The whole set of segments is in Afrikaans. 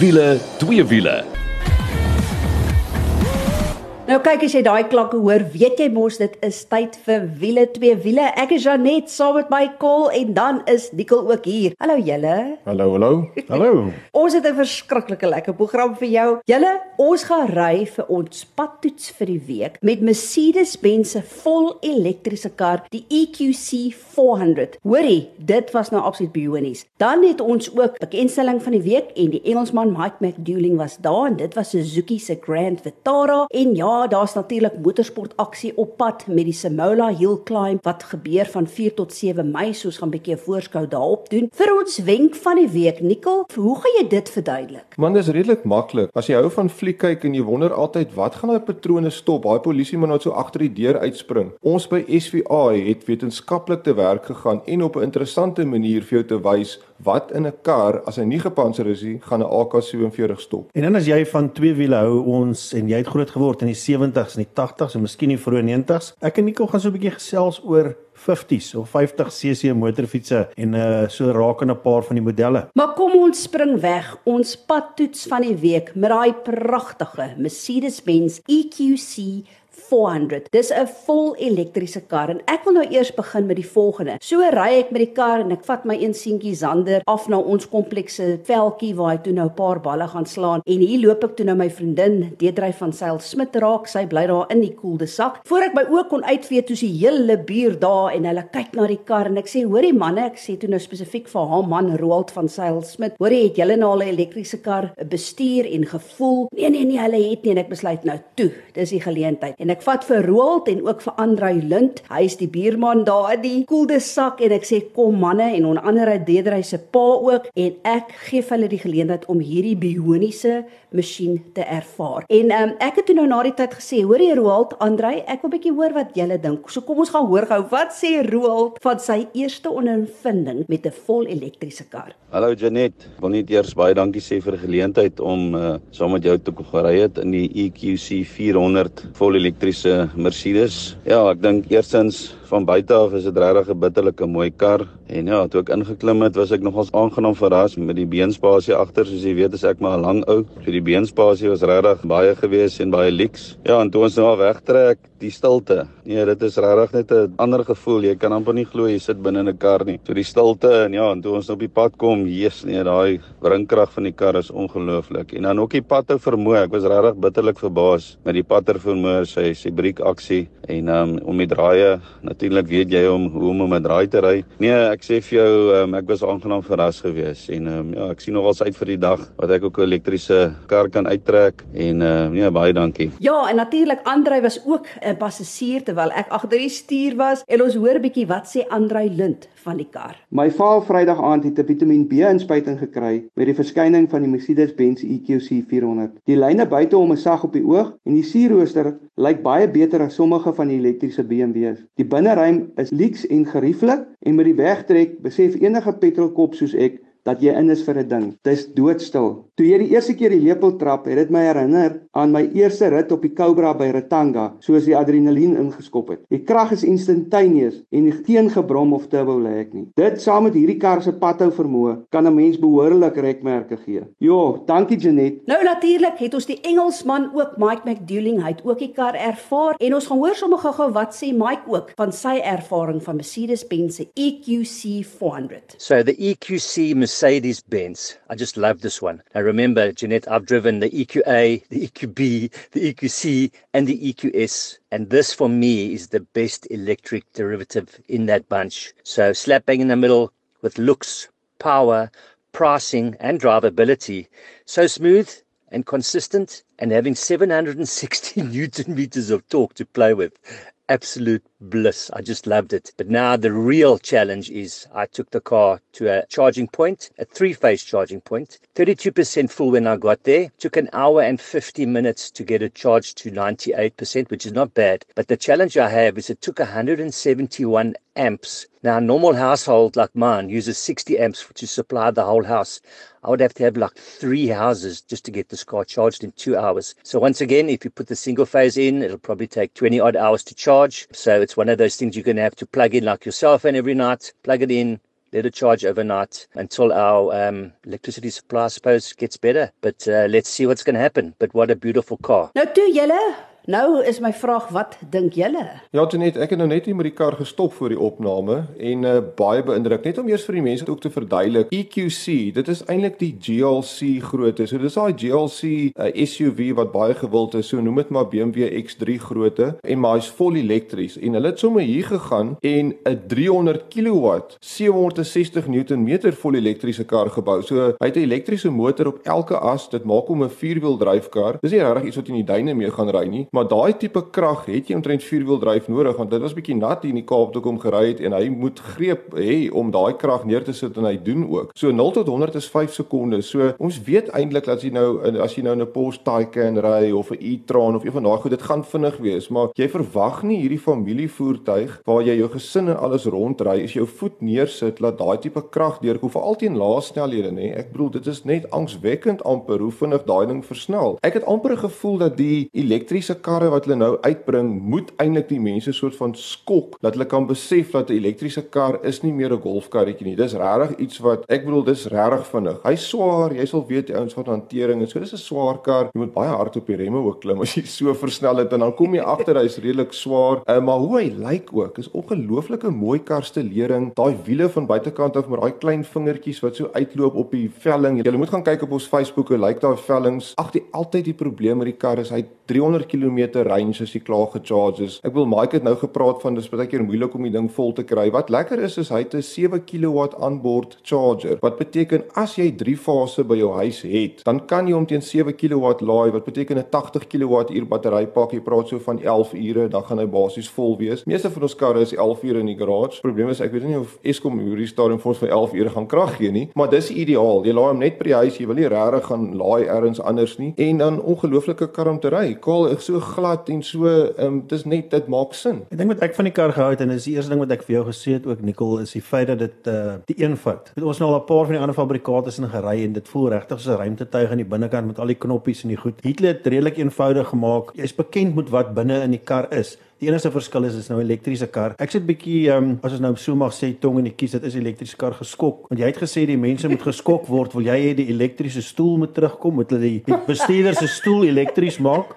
Wiele, twee wiele. Nou kyk as jy daai klanke hoor, weet jy mos dit is tyd vir wiele twee wiele. Ek is Janet saam met my kol en dan is Nicole ook hier. Hallo julle. Hallo, hallo. Hallo. Ons het 'n verskriklike lekker program vir jou. Julle, ons gaan ry vir ons padtoets vir die week met Mercedes-Benz se vol elektriese kar, die EQC 400. Hoorie, dit was nou absoluut bionies. Dan het ons ook bekendstelling van die week en die Engelsman Mike McDouling was daar en dit was Suzuki se Grand Vitara en ja, daar's natuurlik motorsport aksie op pad met die Simola Hill Climb wat gebeur van 4 tot 7 Mei, soos gaan 'n bietjie 'n voorskou daarop doen. Vir ons wenk van die week, Nicole, hoe gaan jy dit verduidelik? Man, dis redelik maklik. As jy hou van fliek kyk en jy wonder altyd wat gaan daai patrone stop, daai polisie moet nou so agter die deur uitspring. Ons by SVA het wetenskaplik te werk gegaan en op 'n interessante manier vir jou te wys wat in 'n kar as hy nie gepantser is nie, gaan 'n AK47 stop. En dan as jy van twee wiele hou, ons en jy het groot geword in die 70s en die 80s en miskien die vroeë 90s. Ek en Nico gaan so 'n bietjie gesels oor 50s of 50 cc motorfietsse en uh so raak in 'n paar van die modelle. Maar kom ons spring weg. Ons padtoets van die week met daai pragtige Mercedes-Benz EQC 400. Dis 'n vol elektriese kar en ek wil nou eers begin met die volgende. So ry ek met die kar en ek vat my een seentjie Zander af na ons komplekse veldjie waar hy toe nou 'n paar balle gaan slaan en hier loop ek toe nou my vriendin Deedrey van Sail Smit raak. Sy bly daar in die koelde sak. Voor ek my oë kon uitvee toe sy hele buur daar en hulle kyk na die kar en ek sê hoorie manne, ek sê toe nou spesifiek vir haar man Roald van Sail Smit. Hoorie, het julle nou al 'n elektriese kar bestuur en gevoel? Nee nee nee, hulle het nie en ek besluit nou toe. Dis die geleentheid. En ek ek vat vir Roald en ook vir Andrei Lind. Hy is die buurman daar die koelde sak en ek sê kom manne en onder andere Dedrey se pa ook en ek gee hulle die geleentheid om hierdie bioniese masjien te ervaar. En um, ek het toe nou na die tyd gesê, hoor jy Roald, Andrei, ek wil 'n bietjie hoor wat julle dink. So kom ons gaan hoor gou wat sê Roald van sy eerste ondervinding met 'n vol elektriese kar. Hallo Janet, wil net eers baie dankie sê vir die geleentheid om uh, saam met jou te kom gery het in die EQC 400 vol elektriese Mercedes. Ja, ek dink eersins van buite af is dit regtig 'n bitterlike mooi kar en ja, toe ek ingeklim het, was ek nogals aangenaam verras met die beenspasie agter, soos jy weet, as ek maar 'n lang ou, so die beenspasie was regtig baie gewees en baie lyks. Ja, en toe ons nou wegtrek, die stilte. Nee, dit is regtig net 'n ander gevoel. Jy kan amper nie glo jy sit binne in 'n kar nie. So die stilte en ja, en toe ons op die pad kom, Jesus, nee, daai wrinkrag van die kar is ongelooflik. En dan ook die padhou vermoë. Ek was regtig bitterlik verbaas met die padhou vermoë, sy sy briekaksie en um, om die draaie natuurlik weet jy om hoe om met draai te ry. Nee, ek sê vir jou, um, ek was aangenaam verras gewees en um, ja, ek sien nogals uit vir die dag wat ek ook 'n elektriese kar kan uittrek en uh, nee, baie dankie. Ja, en natuurlik Andrei was ook 'n passasier terwyl ek agter die stuur was en ons hoor 'n bietjie wat sê Andrei Lind van die kar. My vaal Vrydag aand het 'n Vitamiin B inspuiting gekry met die verskyning van die Mercedes-Benz EQC 400. Die lyne buite hom is sag op die oog en die sierrooster lyk baie beter as sommige van die elektriese BMW's. Die binneruim is lyks en gerieflik en met die wegtrek besef enige petrolkop soos ek dat jy in is vir 'n ding. Dis doodstil. Toe jy die eerste keer die lepel trap, het dit my herinner aan my eerste rit op die Cobra by Retanga, soos die adrenalien ingeskop het. Die krag is instantaneous en nie teengebrom of turbo lê ek nie. Dit saam met hierdie kar se padhou vermoë kan 'n mens behoorlik rekmerke gee. Jo, dankie Janet. Nou natuurlik het ons die Engelsman ook Mike McDouling, hy het ook die kar ervaar en ons gaan hoor sommer gou-gou wat sê Mike ook van sy ervaring van Mercedes-Benz se EQC 400. So the EQC Mercedes Benz. I just love this one. Now remember, Jeanette, I've driven the EQA, the EQB, the EQC, and the EQS. And this for me is the best electric derivative in that bunch. So slap bang in the middle with looks, power, pricing, and drivability. So smooth and consistent and having 760 newton meters of torque to play with. Absolute bliss. I just loved it. But now the real challenge is I took the car to a charging point, a three phase charging point, 32% full when I got there. Took an hour and 50 minutes to get it charged to 98%, which is not bad. But the challenge I have is it took 171 amps. Now, a normal household like mine uses 60 amps to supply the whole house. I would have to have like three houses just to get this car charged in two hours. So once again, if you put the single phase in, it'll probably take 20 odd hours to charge. So it's one of those things you're going to have to plug in like your cell phone every night, plug it in, let it charge overnight until our um, electricity supply, I suppose, gets better. But uh, let's see what's going to happen. But what a beautiful car. Nou toe julle, nou is my vraag wat dink julle? Ja, Janet, ek het nou net hier met die kar gestop voor die opname en uh, baie beïndruk. Net om eers vir die mense ook te verduidelik, EQC, dit is eintlik die GLC grootte. So dis daai GLC uh, SUV wat baie gewild is. So noem dit maar BMW X3 grootte en maar hy's vol elektries en hulle het sommer hier gegaan en 'n 300 kW 760 Nm vol elektriese kar gebou. So hy het 'n elektriese motor op elke as. Dit maak hom 'n vierwiel dryfkar. Dis nie regtig iets wat in die duine mee gaan ry nie, maar daai tipe krag het jy omtrent vierwiel dryf nodig want dit was bietjie nat hier in die Kaap toe kom gery het en hy moet greep hê om daai krag neer te sit en hy doen ook. So 0 tot 100 is 5 sekondes. So ons weet eintlik dat as jy nou as jy nou 'n Porsche Taycan ry of 'n e-tron of een van daai goed, dit gaan vinnig wees, maar jy verwag nie hierdie familievoertuig waar jy jou gesin en alles rondry, as jou voet neersit, laat daai tipe krag deurkom vir altyd lae snelhede, nê. Ek bedoel dit is net angswekkend amper hoe vinnig daai ding versnel. Ek het amper gevoel dat die elektriese karre wat hulle nou uitbring, moet eintlik die mense soort van skok dat hulle kan besef dat 'n elektriese kar is nie meer 'n golfkarretjie nie. Dis regtig iets wat ek bedoel dis regtig vinnig. Hy's swaar, jy sal weet die ouens van hantering en so dis 'n swaar kar. Jy moet baie hard op die remme ook klim as jy so versnel het en dan kom jy agter hy's redelik swaar. Uh, maar hoe hy lyk ook, is ongelooflike mooi karstellering. Daai wiele van buitekant af met daai klein vingertjies wat so uitloop op die velling. Jy moet gaan kyk op ons Facebook hoe lyk daai vellings. Ag, die altyd die probleem met die kar is hy 300 km range as jy klaar gecharge is. Ek wil Mike het nou gepraat van dis baie keer moeilik om die ding vol te kry. Wat lekker is is hy het 'n 7 kW onboard charger. Wat beteken as jy 3 fase by jou huis het, dan kan jy hom teen 7 kW laai wat beteken 'n 80 kWh batterypak. Jy praat so van 11 ure, dan gaan hy basies vol wees. Meeste van ons karre is 11 ure in die garage. Probleem is ek weet nie of Eskom hierdie stadium vir ons vir 11 ure gaan krag gee nie, maar dis ideaal. Jy laai hom net by die huis, jy wil nie regtig gaan laai elders anders nie en dan ongelooflike kar om te ry. Kaal is so glad en so ehm um, dis net dit maak sin. Ek dink wat ek van die kar gehou het en dis die eerste ding wat ek vir jou gesê het ook Nicole is die feit dat dit uh die eenvoud. Dit ons nou al 'n paar van die ander fabrikate is in gery en dit voel regtig soos 'n ruimtetuig aan die binnekant met al die knoppies en die goed. Hitler het redelik eenvoudig gemaak. Jy's bekend met wat binne in die kar is. Die enigste verskil is is nou 'n elektriese kar. Ek sit bietjie um, as ons nou so mag sê tong in die kies, dit is 'n elektriese kar geskok. Want jy het gesê die mense moet geskok word, wil jy hê die elektriese stoel moet terugkom, moet hulle die, die bestuurder se stoel elektries maak?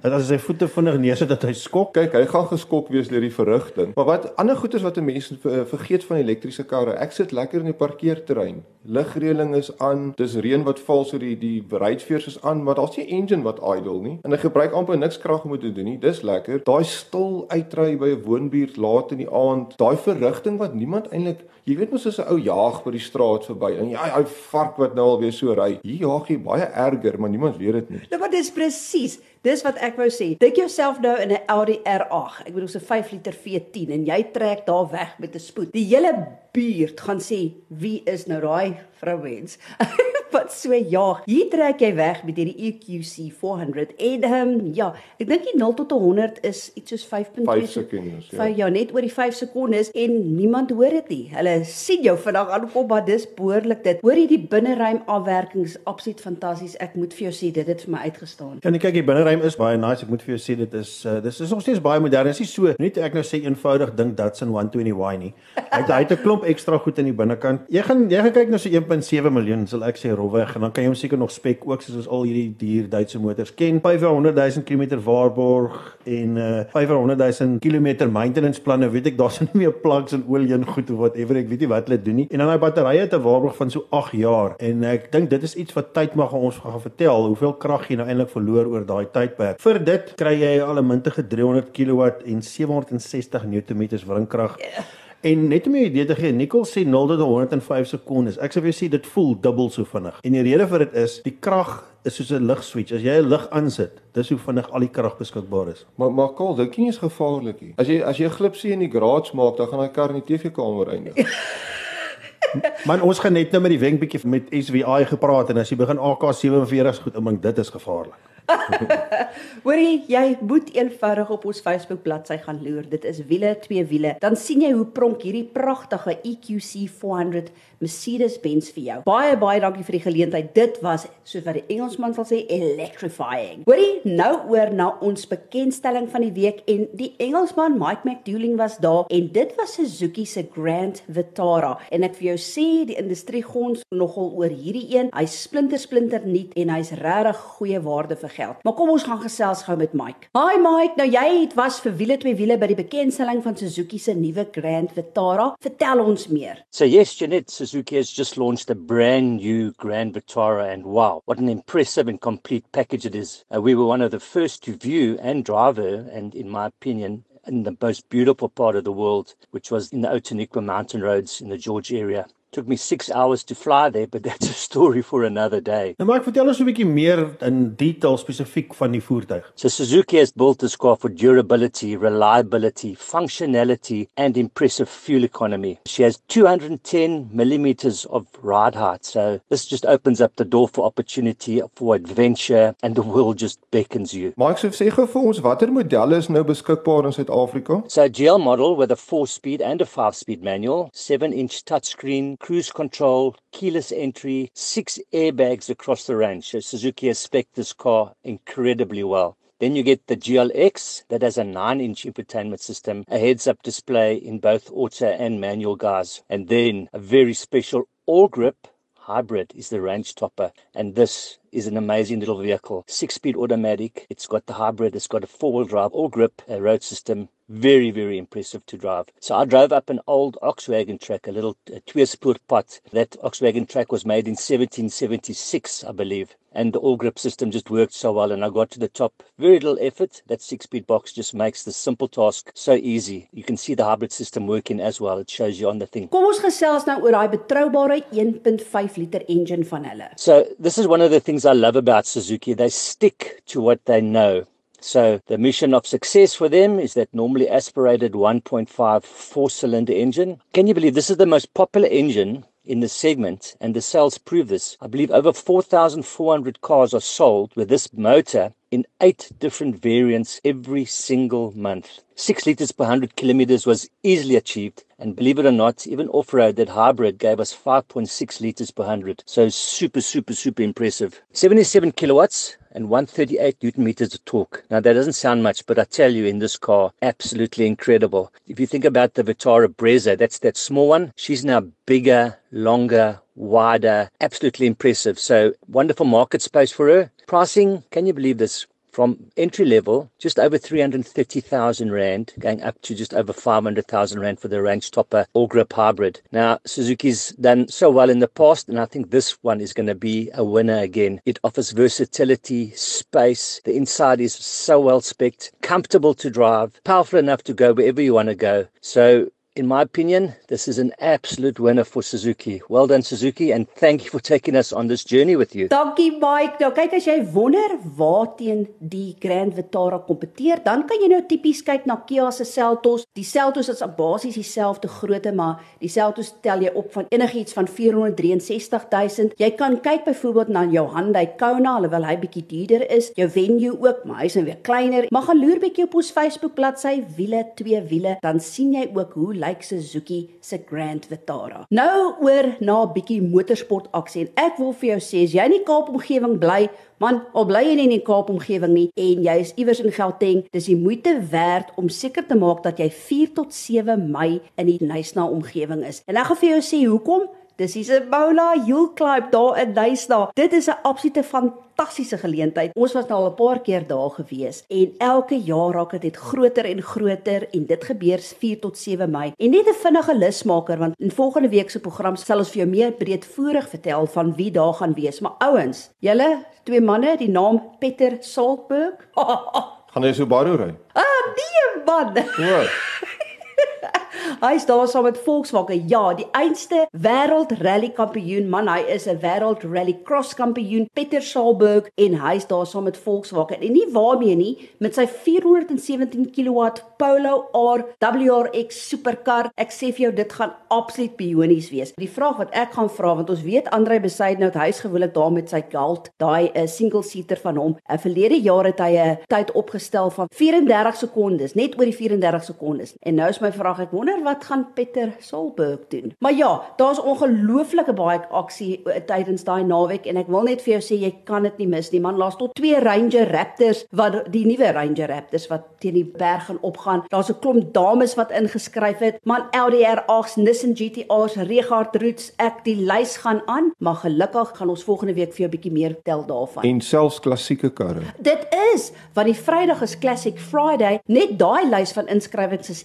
Dat as sy voete vinnig neersit dat hy skok. Kyk, hy gaan geskok wees deur die verrigting. Maar wat ander goeders wat 'n mens vergeet van elektriese karre. Ek sit lekker in die parkeerterrein. Ligreëling is aan. Dis reën wat val so die die ruitveers is aan, maar daar's nie engine wat idle nie. En hy gebruik amper niks krag om te doen nie. Dis lekker. Daai stil uitry by 'n woonbuurt laat in die aand. Daai verrigting wat niemand eintlik, jy weet mos as 'n ou jaag by die straat verby en ja, hy vark wat nou al weer so ry. Hier jaag jy baie erger, maar niemand weet dit nie. Nou maar dis presies. Dis wat ek wou sê. Dink jouself nou in 'n Audi R8. Ek bedoel so 5 liter V10 en jy trek daar weg met 'n spoed. Die hele buurt gaan sê, "Wie is nou daai vrouens?" wat so jaag. Hier trek jy weg met hierdie EQC 400 en ehm um, ja, ek dink die 0 tot 100 is iets soos 5.2 5 sekondes. Ja. ja, net oor die 5 sekondes en niemand hoor dit nie. Hulle sien jou vandag aankom, maar dis behoorlik dit. Hoor jy die binneruim afwerkings absoluut fantasties. Ek moet vir jou sê dit het vir my uitgestaan. Ja, en kyk, die binneruim is baie nice. Ek moet vir jou sê dit is uh, dis is nog steeds baie modern. Dit is nie so net ek nou sê eenvoudig dink Datsun 120y nie. Hy het hy het 'n klomp ekstra goed aan die binnekant. Jy gaan jy gaan kyk na so 1.7 miljoen, sal ek sê rofweg en dan kan jy hom seker nog spek ook soos al hierdie duur Duitse motors ken 500 000 km waarborg en uh 500 000 km maintenance planne weet ek daar's nie meer plugs en olie en goed of whatever ek weet nie wat hulle doen nie en dan daai batterye het 'n waarborg van so 8 jaar en ek dink dit is iets wat tyd mag ons gaan vertel hoeveel krag jy nou eintlik verloor oor daai tydperk vir dit kry jy al 'n mintige 300 kW en 760 Nm wringkrag yeah. En net om jou idee te gee, Nicole sê 0 tot 105 sekondes. Ek sê vir jou sê dit voel dubbel so vinnig. En die rede vir dit is, die krag is soos 'n ligswitch. As jy 'n lig aansit, dis hoe vinnig al die krag beskikbaar is. Maar maar Kol, dink nie is gevaarlik nie. As jy as jy 'n glipsie in die garage maak, dan gaan daai kar in die TV-kamer eindig. Man ons gaan net nou met die wenk bietjie met SWI gepraat en as jy begin AK47 goed, ek dink dit is gevaarlik. Hoorie, jy moet eenvoudig op ons Facebook bladsy gaan loer. Dit is wiele twee wiele. Dan sien jy hoe pronk hierdie pragtige EQC 400 Mercedes-Benz vir jou. Baie baie dankie vir die geleentheid. Dit was soos wat die Engelsman sal sê electrifying. Hoorie, nou oor na ons bekendstelling van die week en die Engelsman Mike McDouling was daar en dit was Suzuki se Grand Vitara. En ek vir jou sê die industrie gons nogal oor hierdie een. Hy's splinter splinter nuut en hy's regtig goeie waarde vir geld. Maar kom ons gaan gesels gou met Mike. Hi Mike, nou jy het was vir wiele twee wiele by die bekendstelling van Suzuki se nuwe Grand Vitara. Vertel ons meer. So yes, Janet, Suzuki has just launched a brand new Grand Vitara and wow, what an impressive and complete package it is. Uh, we were one of the first to view and drive her and in my opinion in the most beautiful part of the world, which was in the Outeniqua mountain roads in the George area. Took me 6 hours to fly there, but that's a story for another day. Nou maar vertel ons 'n bietjie meer in detail spesifiek van die voertuig. So Suzuki has built this car for durability, reliability, functionality and impressive fuel economy. She has 210 millimeters of ride height. So this just opens up the door for opportunity for adventure and the world just beckons you. Mike sê sê gou vir ons watter modelle is nou beskikbaar in Suid-Afrika? So a GL model with a 4-speed and a 5-speed manual, 7-inch touchscreen, cruise control, keyless entry, 6 airbags across the range. So Suzuki has spec this car incredibly well. Then you get the GLX that has a 9 inch infotainment system, a heads up display in both auto and manual guys, and then a very special all grip hybrid is the range topper. And this is an amazing little vehicle. Six speed automatic, it's got the hybrid, it's got a four wheel drive, all grip, a road system. Very, very impressive to drive. So I drove up an old Oxwagon track, a little a tweespoor pot. That Oxwagon track was made in 1776, I believe. And the all grip system just worked so well. And I got to the top. Very little effort. That six speed box just makes the simple task so easy. You can see the hybrid system working as well. It shows you on the thing. Kom ons gesels nou oor daai betroubare 1.5 liter engine van hulle. So this is one of the things I love about Suzuki. They stick to what they know. So the mission of success for them is that normally aspirated 1.5 four-cylinder engine. Can you believe this is the most popular engine in the segment and the sales prove this. I believe over 4,400 cars are sold with this motor in eight different variants every single month. Six liters per 100 kilometers was easily achieved. And believe it or not, even off road, that hybrid gave us 5.6 liters per 100. So super, super, super impressive. 77 kilowatts and 138 newton meters of torque. Now that doesn't sound much, but I tell you in this car, absolutely incredible. If you think about the Vitara Brezza, that's that small one. She's now bigger, longer, wider, absolutely impressive. So wonderful market space for her. Pricing, can you believe this? From entry level, just over 330,000 Rand, going up to just over 500,000 Rand for the range topper all grip hybrid. Now, Suzuki's done so well in the past, and I think this one is going to be a winner again. It offers versatility, space. The inside is so well spec'd, comfortable to drive, powerful enough to go wherever you want to go. So in my opinion, this is an absolute winner for Suzuki. Well done, Suzuki, and thank you for taking us on this journey with you. Dankie Mike. Nou kyk as jy wonder waarteen die Grand Vitara kompeteer, dan kan jy nou tipies kyk na Kia se Seltos. Die Seltos is basies dieselfde grootte, maar die Seltos tel jy op van enigiets van 463000. Jy kan kyk byvoorbeeld na jou Hyundai Kona, alhoewel hy bietjie duurder is. Jou Venue ook, maar hy's nou weer kleiner. Maar gaan loer bietjie op ons Facebook bladsy wiele twee wiele, dan sien jy ook hoe lyk Suzuki se Grand Vitara. Nou oor na 'n bietjie motorsport aksie en ek wil vir jou sê as jy in die Kaap omgewing bly, man, al bly jy nie in die Kaap omgewing nie en jy is iewers in Gauteng, dis die moeite werd om seker te maak dat jy 4 tot 7 Mei in die Nysna omgewing is. En ek gaan vir jou sê hoekom Dis is 'n Bola Hill Climb daar in Duisdae. Dit is 'n absolute fantastiese geleentheid. Ons was nou al 'n paar keer daar gewees en elke jaar raak dit net groter en groter en dit gebeur 4 tot 7 Mei. En net 'n vinnige lusmaker want in volgende week se program sal ons vir jou meer breedvoerig vertel van wie daar gaan wees. Maar ouens, julle twee manne, die naam Peter Saltberg. Gaan jy so Subaru ry? Ah, die man. Ja. Hy's daar saam met Volkswagen. Ja, die einste wêreld rally kampioen man, hy is 'n wêreld rally cross kampioen, Peter Salberg en hy's daar saam met Volkswagen. En nie waarmee nie, met sy 417 kW Polo R WRX superkar. Ek sê vir jou dit gaan absoluut bionies wees. Die vraag wat ek gaan vra want ons weet Andre Besaidnout hy's gewoonlik daar met sy Galt, daai 'n uh, single seater van hom. 'n uh, Verlede jaar het hy 'n uh, tyd opgestel van 34 sekondes, net oor die 34 sekondes. En nou is my vraag, ek wonder wat gaan Pieter Solberg doen. Maar ja, daar's ongelooflike baie aksie uh, tydens daai naweek en ek wil net vir jou sê jy kan dit nie mis nie. Man, laat tot twee Ranger Raptors wat die nuwe Ranger Raptors wat teen die berg gaan opgaan. Daar's 'n klomp dames wat ingeskryf het. Man, LDR 8s, Nissan GT-Rs, Regard Roots, ek die lys gaan aan, maar gelukkig gaan ons volgende week vir jou 'n bietjie meer tel daarvan. En selfs klassieke karre. Dit is want die Vrydag is Classic Friday. Net daai lys van inskrywings is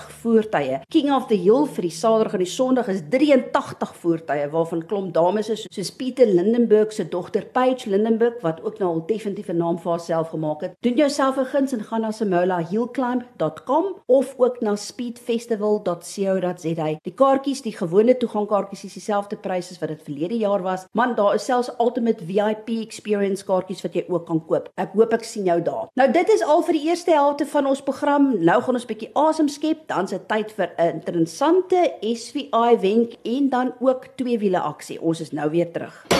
61 voertuie. King of the Hill vir die Saterdag en die Sondag is 83 voertuie waarvan klomp dames is soos Pieter Lindenburg se dogter Paige Lindenburg wat ook nou al definitief 'n naam vir haarself gemaak het. Doen jouself 'n guns en gaan na simolahillclimb.com of ook na speedfestival.co.za. Die kaartjies, die gewone toegangkaartjies is dieselfde pryse as wat dit verlede jaar was. Man, daar is selfs ultimate VIP experience kaartjies wat jy ook kan koop. Ek hoop ek sien jou daar. Nou dit is al vir die eerste helfte van ons program. Nou gaan ons 'n bietjie asem skep, dan se tyd vir 'n interessante SVI wenk en dan ook twee wiele aksie. Ons is nou weer terug.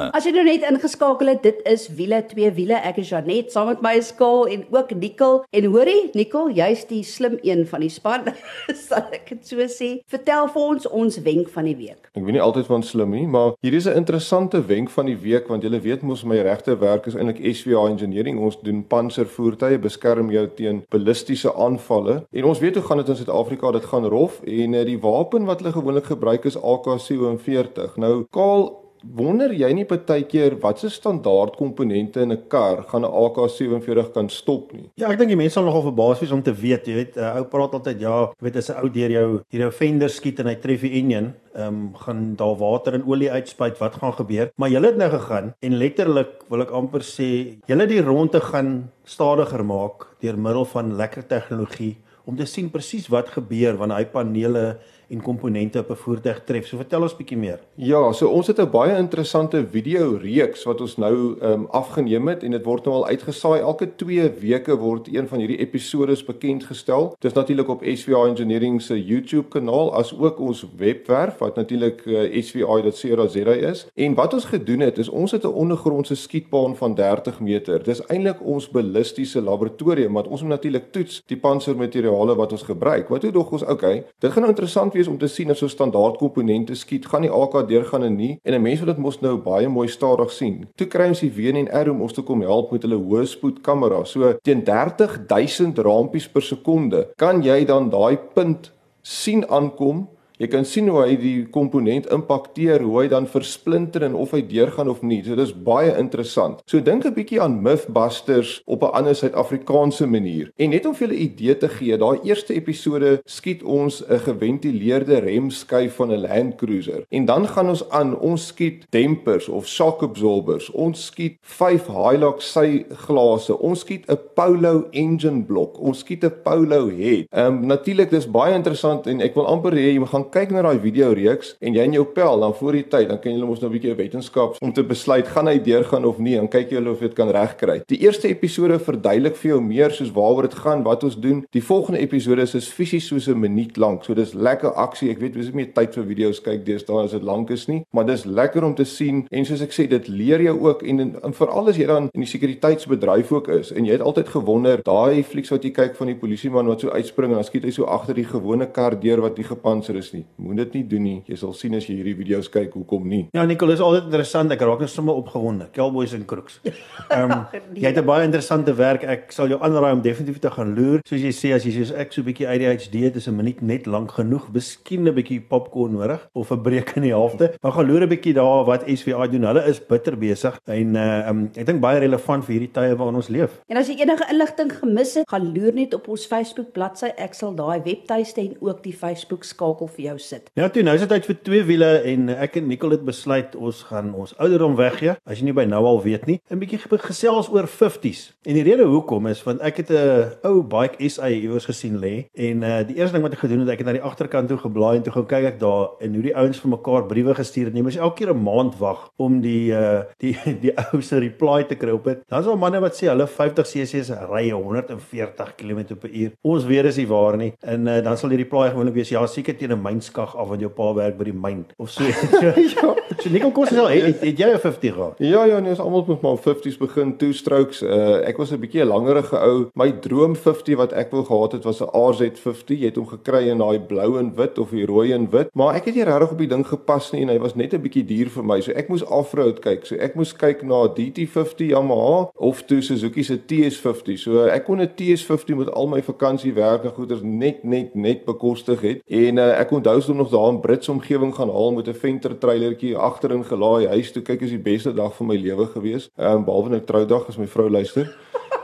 As jy nou net ingeskakel het, dit is wiele twee wiele. Ek is Janet saam met my skaal en ook Nicole. En hoorie, Nicole, jy's die slim een van die span. Sal ek dit so sê? Vertel vir ons ons wenk van die week. Ek weet nie altyd van slim nie, maar hier is 'n interessante wenk van die week want julle weet mos my regte werk is eintlik SVA Engineering. Ons doen panservoertuie, beskerm jou teen ballistiese aanvalle. En ons weet hoe gaan dit in Suid-Afrika, dit gaan rof en eh, die wapen wat hulle gewoonlik gebruik is AK47. Nou, Kaal Wonder jy nie partykeer wat se standaard komponente in 'n kar gaan 'n AK47 kan stop nie? Ja, ek dink die mense sal nogal verbaas wees om te weet, jy weet, 'n uh, ou praat altyd ja, jy weet as 'n ou deur jou deur jou fender skiet en hy tref die enjin, ehm um, gaan daar water en olie uitspuit, wat gaan gebeur? Maar jy het nou gegaan en letterlik wil ek amper sê, jy het die ronde gaan stadiger maak deur middel van lekker tegnologie om te sien presies wat gebeur wanneer hy panele en komponente op 'n voertuig tref. So vertel ons bietjie meer. Ja, so ons het 'n baie interessante video reeks wat ons nou ehm um, afgeneem het en dit word nou al uitgesaai. Elke 2 weke word een van hierdie episode bekend gestel. Dit is natuurlik op SVA Engineering se YouTube kanaal as ook ons webwerf wat natuurlik uh, eh, sva.co.za is. En wat ons gedoen het is ons het 'n ondergrondse skietbaan van 30 meter. Dis eintlik ons ballistiese laboratorium wat ons moet natuurlik toets die pansermateriale wat ons gebruik. Wat doen ons? Okay, dit gaan nou interessant wees wees om te sien of so standaard komponente skiet, gaan die AK deurgaan en nie. En 'n mens wil dit mos nou baie mooi stadig sien. Toe kry ons die WNR om ons te kom help met hulle hoë spoed kamera. So teen 30000 rampies per sekonde kan jy dan daai punt sien aankom Jy kan sien hoe hy die komponent impakteer, hoe hy dan versplinter en of hy deurgaan of nie. So dis baie interessant. So dink 'n bietjie aan Mythbusters op 'n ander Suid-Afrikaanse manier. En net om vir julle 'n idee te gee, daai eerste episode skiet ons 'n geventileerde remskyf van 'n Land Cruiser. En dan gaan ons aan, ons skiet dempers of shock absorbers. Ons skiet 5 Hilux sy glase. Ons skiet 'n Polo engine blok. Ons skiet 'n Polo head. Ehm um, natuurlik dis baie interessant en ek wil amper hê jy gaan kyk na daai video reeks en jy in jou pel dan voor die tyd, dan kan jy mos nou 'n bietjie wetenskap om te besluit gaan hy deurgaan of nie en kyk jy of jy dit kan regkry. Die eerste episode verduidelik vir jou meer soos waaroor dit gaan, wat ons doen. Die volgende episode is fisies soos 'n minuut lank. So dis lekker aksie. Ek weet, ons het meer tyd vir video's kyk deesdae as dit lank is nie, maar dis lekker om te sien en soos ek sê, dit leer jou ook en en, en veral as jy dan in die sekuriteitsbedryf ook is en jy het altyd gewonder, daai flieks wat jy kyk van die polisieman wat so uitspring en dan skiet hy so agter die gewone kar deur wat nie gepantser is nie nie. Moen dit nie doen nie. Jy sal sien as jy hierdie video's kyk hoekom nie. Ja, Nicole, is altyd interessant. Ek raak net sommer opgewonde. Cowboys en crooks. Ehm um, jy het 'n baie interessante werk. Ek sal jou aanraai om definitief te gaan loer. Soos jy sê as jy soos ek so 'n bietjie ADHD het, is 'n minuut net lank genoeg. Miskien 'n bietjie popcorn nodig of 'n breek in die helfte. Maar gaan loer 'n bietjie daar wat SVA doen. Hulle is bitter besig en uh um, ek dink baie relevant vir hierdie tye waarin ons leef. En as jy enige inligting gemis het, gaan loer net op ons Facebook bladsy. Ek sal daai webtuiste en ook die Facebook skakel vir jou sit. Ja, toe nou is dit tyd vir twee wiele en ek en Nicole het besluit ons gaan ons ouderdom weggee. As jy nie by nou al weet nie, 'n bietjie gesels oor 50s. En die rede hoekom is want ek het 'n ou bike SA iewers gesien lê en uh die eerste ding wat ek gedoen het, ek het na die agterkant toe geblaai en toe gaan kyk ek daar en hoe die ouens vir mekaar briewe gestuur het. Jy moet elke keer 'n maand wag om die uh die die ou se reply te kry op dit. Dan's al manne wat sê hulle 50 cc's ry 140 km/h. Ons weet dis nie waar nie. En uh, dan sal die reply gewoonlik wees ja, seker teen 'n mynskag af want jou pa werk by die myn of so. ja. So Nico kos sê het, het jy 'n 50 gehad? Ja ja, nee, ons almal moet maar 50s begin two strokes. Uh ek was 'n bietjie 'n langerige ou. My droom 50 wat ek wou gehad het was 'n RZ50. Jy het hom gekry in daai blou en wit of die rooi en wit, maar ek het nie regtig op die ding gepas nie en hy was net 'n bietjie duur vir my. So ek moes off-road kyk. So ek moes kyk na DT50 Yamaha of toe Suzuki se TS50. So ek kon 'n TS50 met al my vakansiewerk en goeders net net net bekostig het. En uh, ek onthou sou nog daar in Brits omgewing gaan haal met 'n venter trailertjie agterin gelaai huis toe kyk is die beste dag van my lewe gewees. Ehm um, behalwe 'n troudag as my vrou luister.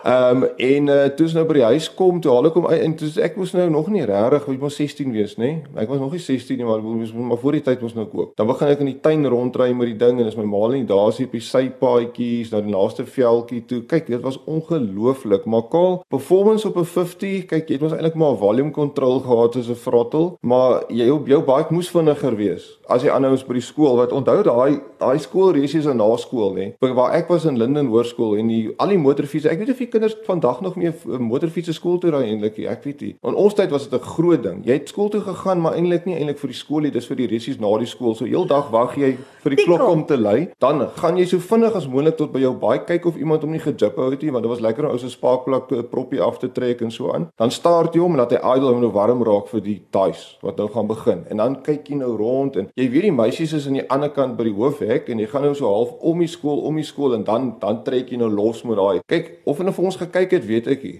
Ehm um, en uh, toe ons nou by die huis kom, toe haal ek hom uit en toe ek moes nou nog nie regtig, ek was 16 wees, nê? Nee? Ek was nog nie 16 nie, maar moes maar voor die tyd moes nou koop. Dan begin ek in die tuin rondry met die ding en as my ma net daar is op die sypaadjies na die naaste veldjie toe. Kyk, dit was ongelooflik. Maar kaal performance op 'n 50, kyk, jy het mos eintlik maar volume control gehad as 'n throttle, maar jy op jou bike moes vinniger wees. As jy aanhou by die skool wat onthou daai daai skoolreisies en na skool, nê? Waar ek was in Linden Hoërskool en die al die motorfiets, ek weet of jy kinders vandag nog meer motorfietsse skool toe ry eintlik. Ek weet nie. In ons tyd was dit 'n groot ding. Jy het skool toe gegaan, maar eintlik nie eintlik vir die skool nie, dis vir die resies na die skool. So heeldag wag jy vir die klok om te lui. Dan gaan jy so vinnig as moontlik tot by jou baie kyk of iemand hom nie gejip hou het nie, want dit was lekker om ou se spaakplak 'n proppie af te trek en so aan. Dan start jy hom en laat hy idle en nou warm raak vir die ties wat nou gaan begin. En dan kyk jy nou rond en jy weet die meisies is aan die ander kant by die hoofhek en jy gaan nou so half om die skool, om die skool en dan dan trek jy nou los met daai. Kyk of hulle vir ons gekyk het, weet ek nie.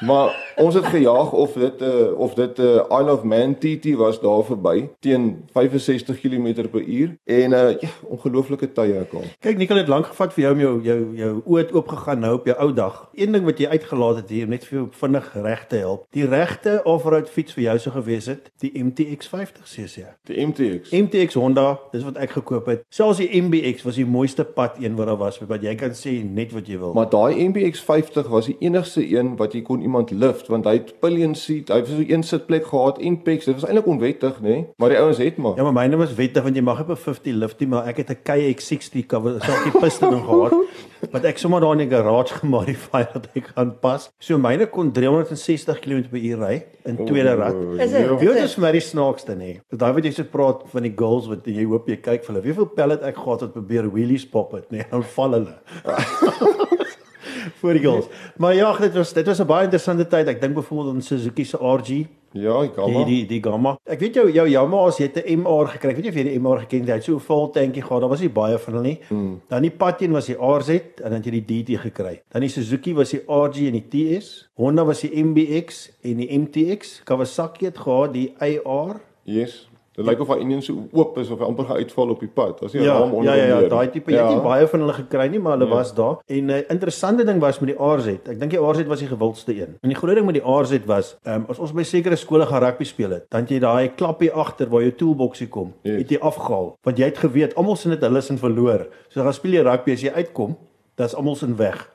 Maar ons het gejaag of dit uh, of dit 'n uh, eh, Isle of Man TT was daar verby teen 65 km/h en uh, ja, ongelooflike tye ek al. Kyk, Nicole het lank gevat vir jou om jou jou jou oë oop gegaan nou op jou ou dag. Een ding wat jy uitgelaat het hier net vir jou vinnig reg te help. Die regte off-road fiets vir jou sou gewees het, die MTX 50cc. Die MTX. MTX Honda, dis wat ek gekoop het. Selfs die MBX was die mooiste pad een wat daar was, wat jy kan sê net wat jy wil. Maar daai MBX 50 was die enigste een wat jy kon iemand lift want hy het pillion seat, hy het so een sitplek gehad en pegs. Dit was eintlik onwettig, nê? Nee? Maar die ouens het maar. Ja, maar myne was wettig want jy mag op 'n 50 lift nie, maar ek het 'n KX60 cover, so ek die piston in gehad. Wat ek sommer daar in die garage gemodify dat ek kan pas. So myne kon 360 km/h ry in tweede rad. Is dit? Dit is vir my die snaakste nê. Daai wat jy so praat van die girls wat jy hoop jy kyk vir hulle. Wie veel pellet ek gehad het probeer wheelies pop het nê, dan val hulle. vir die girls. Maar ja, dit was dit was 'n baie interessante tyd. Ek dink byvoorbeeld aan Suzuki se RG. Ja, die Gamma. Die die, die Gamma. Ek weet jou jou Yamaha as jy 'n MR gekry. Ek weet jy of jy die MR geken het. Hy het so 'n vol tankie gehad. Daar was nie baie van hulle nie. Hmm. Dan die Pateen was die RZ en dan het jy die DT gekry. Dan die Suzuki was die RG en die TS. Honda was die MBX en die MTX. Kawasaki het gehad die AR. Yes. Dit lyk of hy enige so oop is of hy amper gaan uitval op die pad. As jy ja, raam onder Ja, ja, ja, daai tipe jy het nie baie van hulle gekry nie, maar hulle ja. was daar. En 'n uh, interessante ding was met die RZ. Ek dink die RZ was die gewildste een. En die groot ding met die RZ was, um, as ons by sekere skole gaan rugby speel het, dan jy daai klappie agter waar jou toolboxie kom, yes. het jy afgehaal. Want jy het geweet almal sin dit hulle sin verloor. So gaan speel jy rugby as jy uitkom, dan's almal sin weg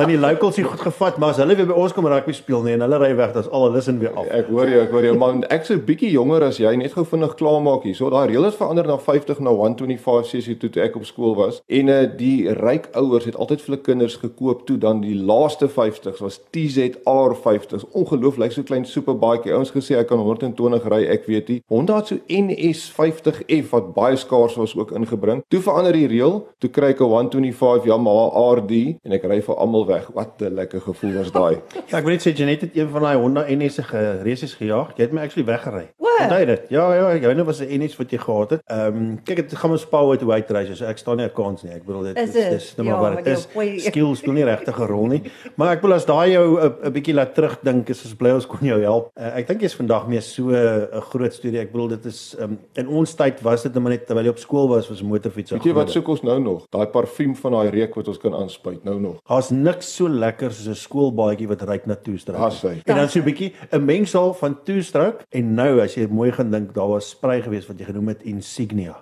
dan die locals hier goed gevat, maar as hulle weer by ons kom rugby speel nie en hulle ry weg, dan's al hulle sin weer af. Ek hoor jou, ek hoor jou man, ek so 'n bietjie jonger as jy, net gou vinnig klaarmaak hier. So daai reël het verander na 50 na 125 cc toe toe ek op skool was. En uh die ryk ouers het altyd vir hulle kinders gekoop toe dan die laaste 50s was TZR 50s. Ongelooflik so klein superbaadjie. Ouens gesê ek kan 120 ry, ek weet nie. Honda het so NS 50F wat baie skaars was ook ingebring. Toe verander die reël, toe kry ek 'n 125 Yamaha RD en ek ry vir almal weg. Wat 'n lekker gevoel was daai. ja, ek weet net sê Janet het een van daai Honda NS se geresies gejaag. Jy het my actually weggery. Wat? Onthou jy dit? Ja, ja, joune was 'n NS wat jy gehad het. Ehm um, kyk dit gaan ons uit hoe hy reis, so ek staan nie 'n kans nie. Ek bedoel dit Is is dit? dis nou Ja, maar wat wat dit jy is. gooi- Skill speel nie regtig 'n rol nie. Maar ek wil as daai jou 'n bietjie laat terugdink, is ons bly ons kon jou help. Uh, ek dink jy's vandag meer so 'n groot storie. Ek bedoel dit is um, in ons tyd was dit net maar net terwyl jy op skool was was motorfiets. Weet jy wat soek ons nou nog? Daai parfuum van daai reuk wat ons kan aanspuit nou nog. Daar's niks so lekker soos 'n skoolbaadjie wat ryk na toestrook. En dan so 'n bietjie 'n mengsel van toestrook en nou as jy mooi gaan dink, daar was sprei geweest wat jy genoem het Insignia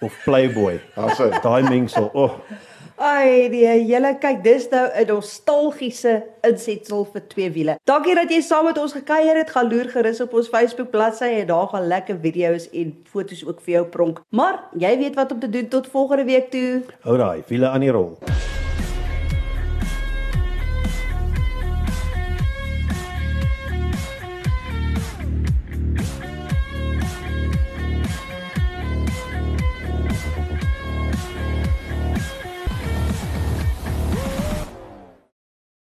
of Playboy. Hy. Daai mengsel. O, oh, Ai, die hele kyk, dis nou 'n nostalgiese insetsel vir twee wiele. Dankie dat jy saam met ons gekuier het. Gaan loer gerus op ons Facebook bladsy en daar gaan lekker video's en foto's ook vir jou pronk. Maar jy weet wat om te doen tot volgende week toe. hou daai wiele aan die rol.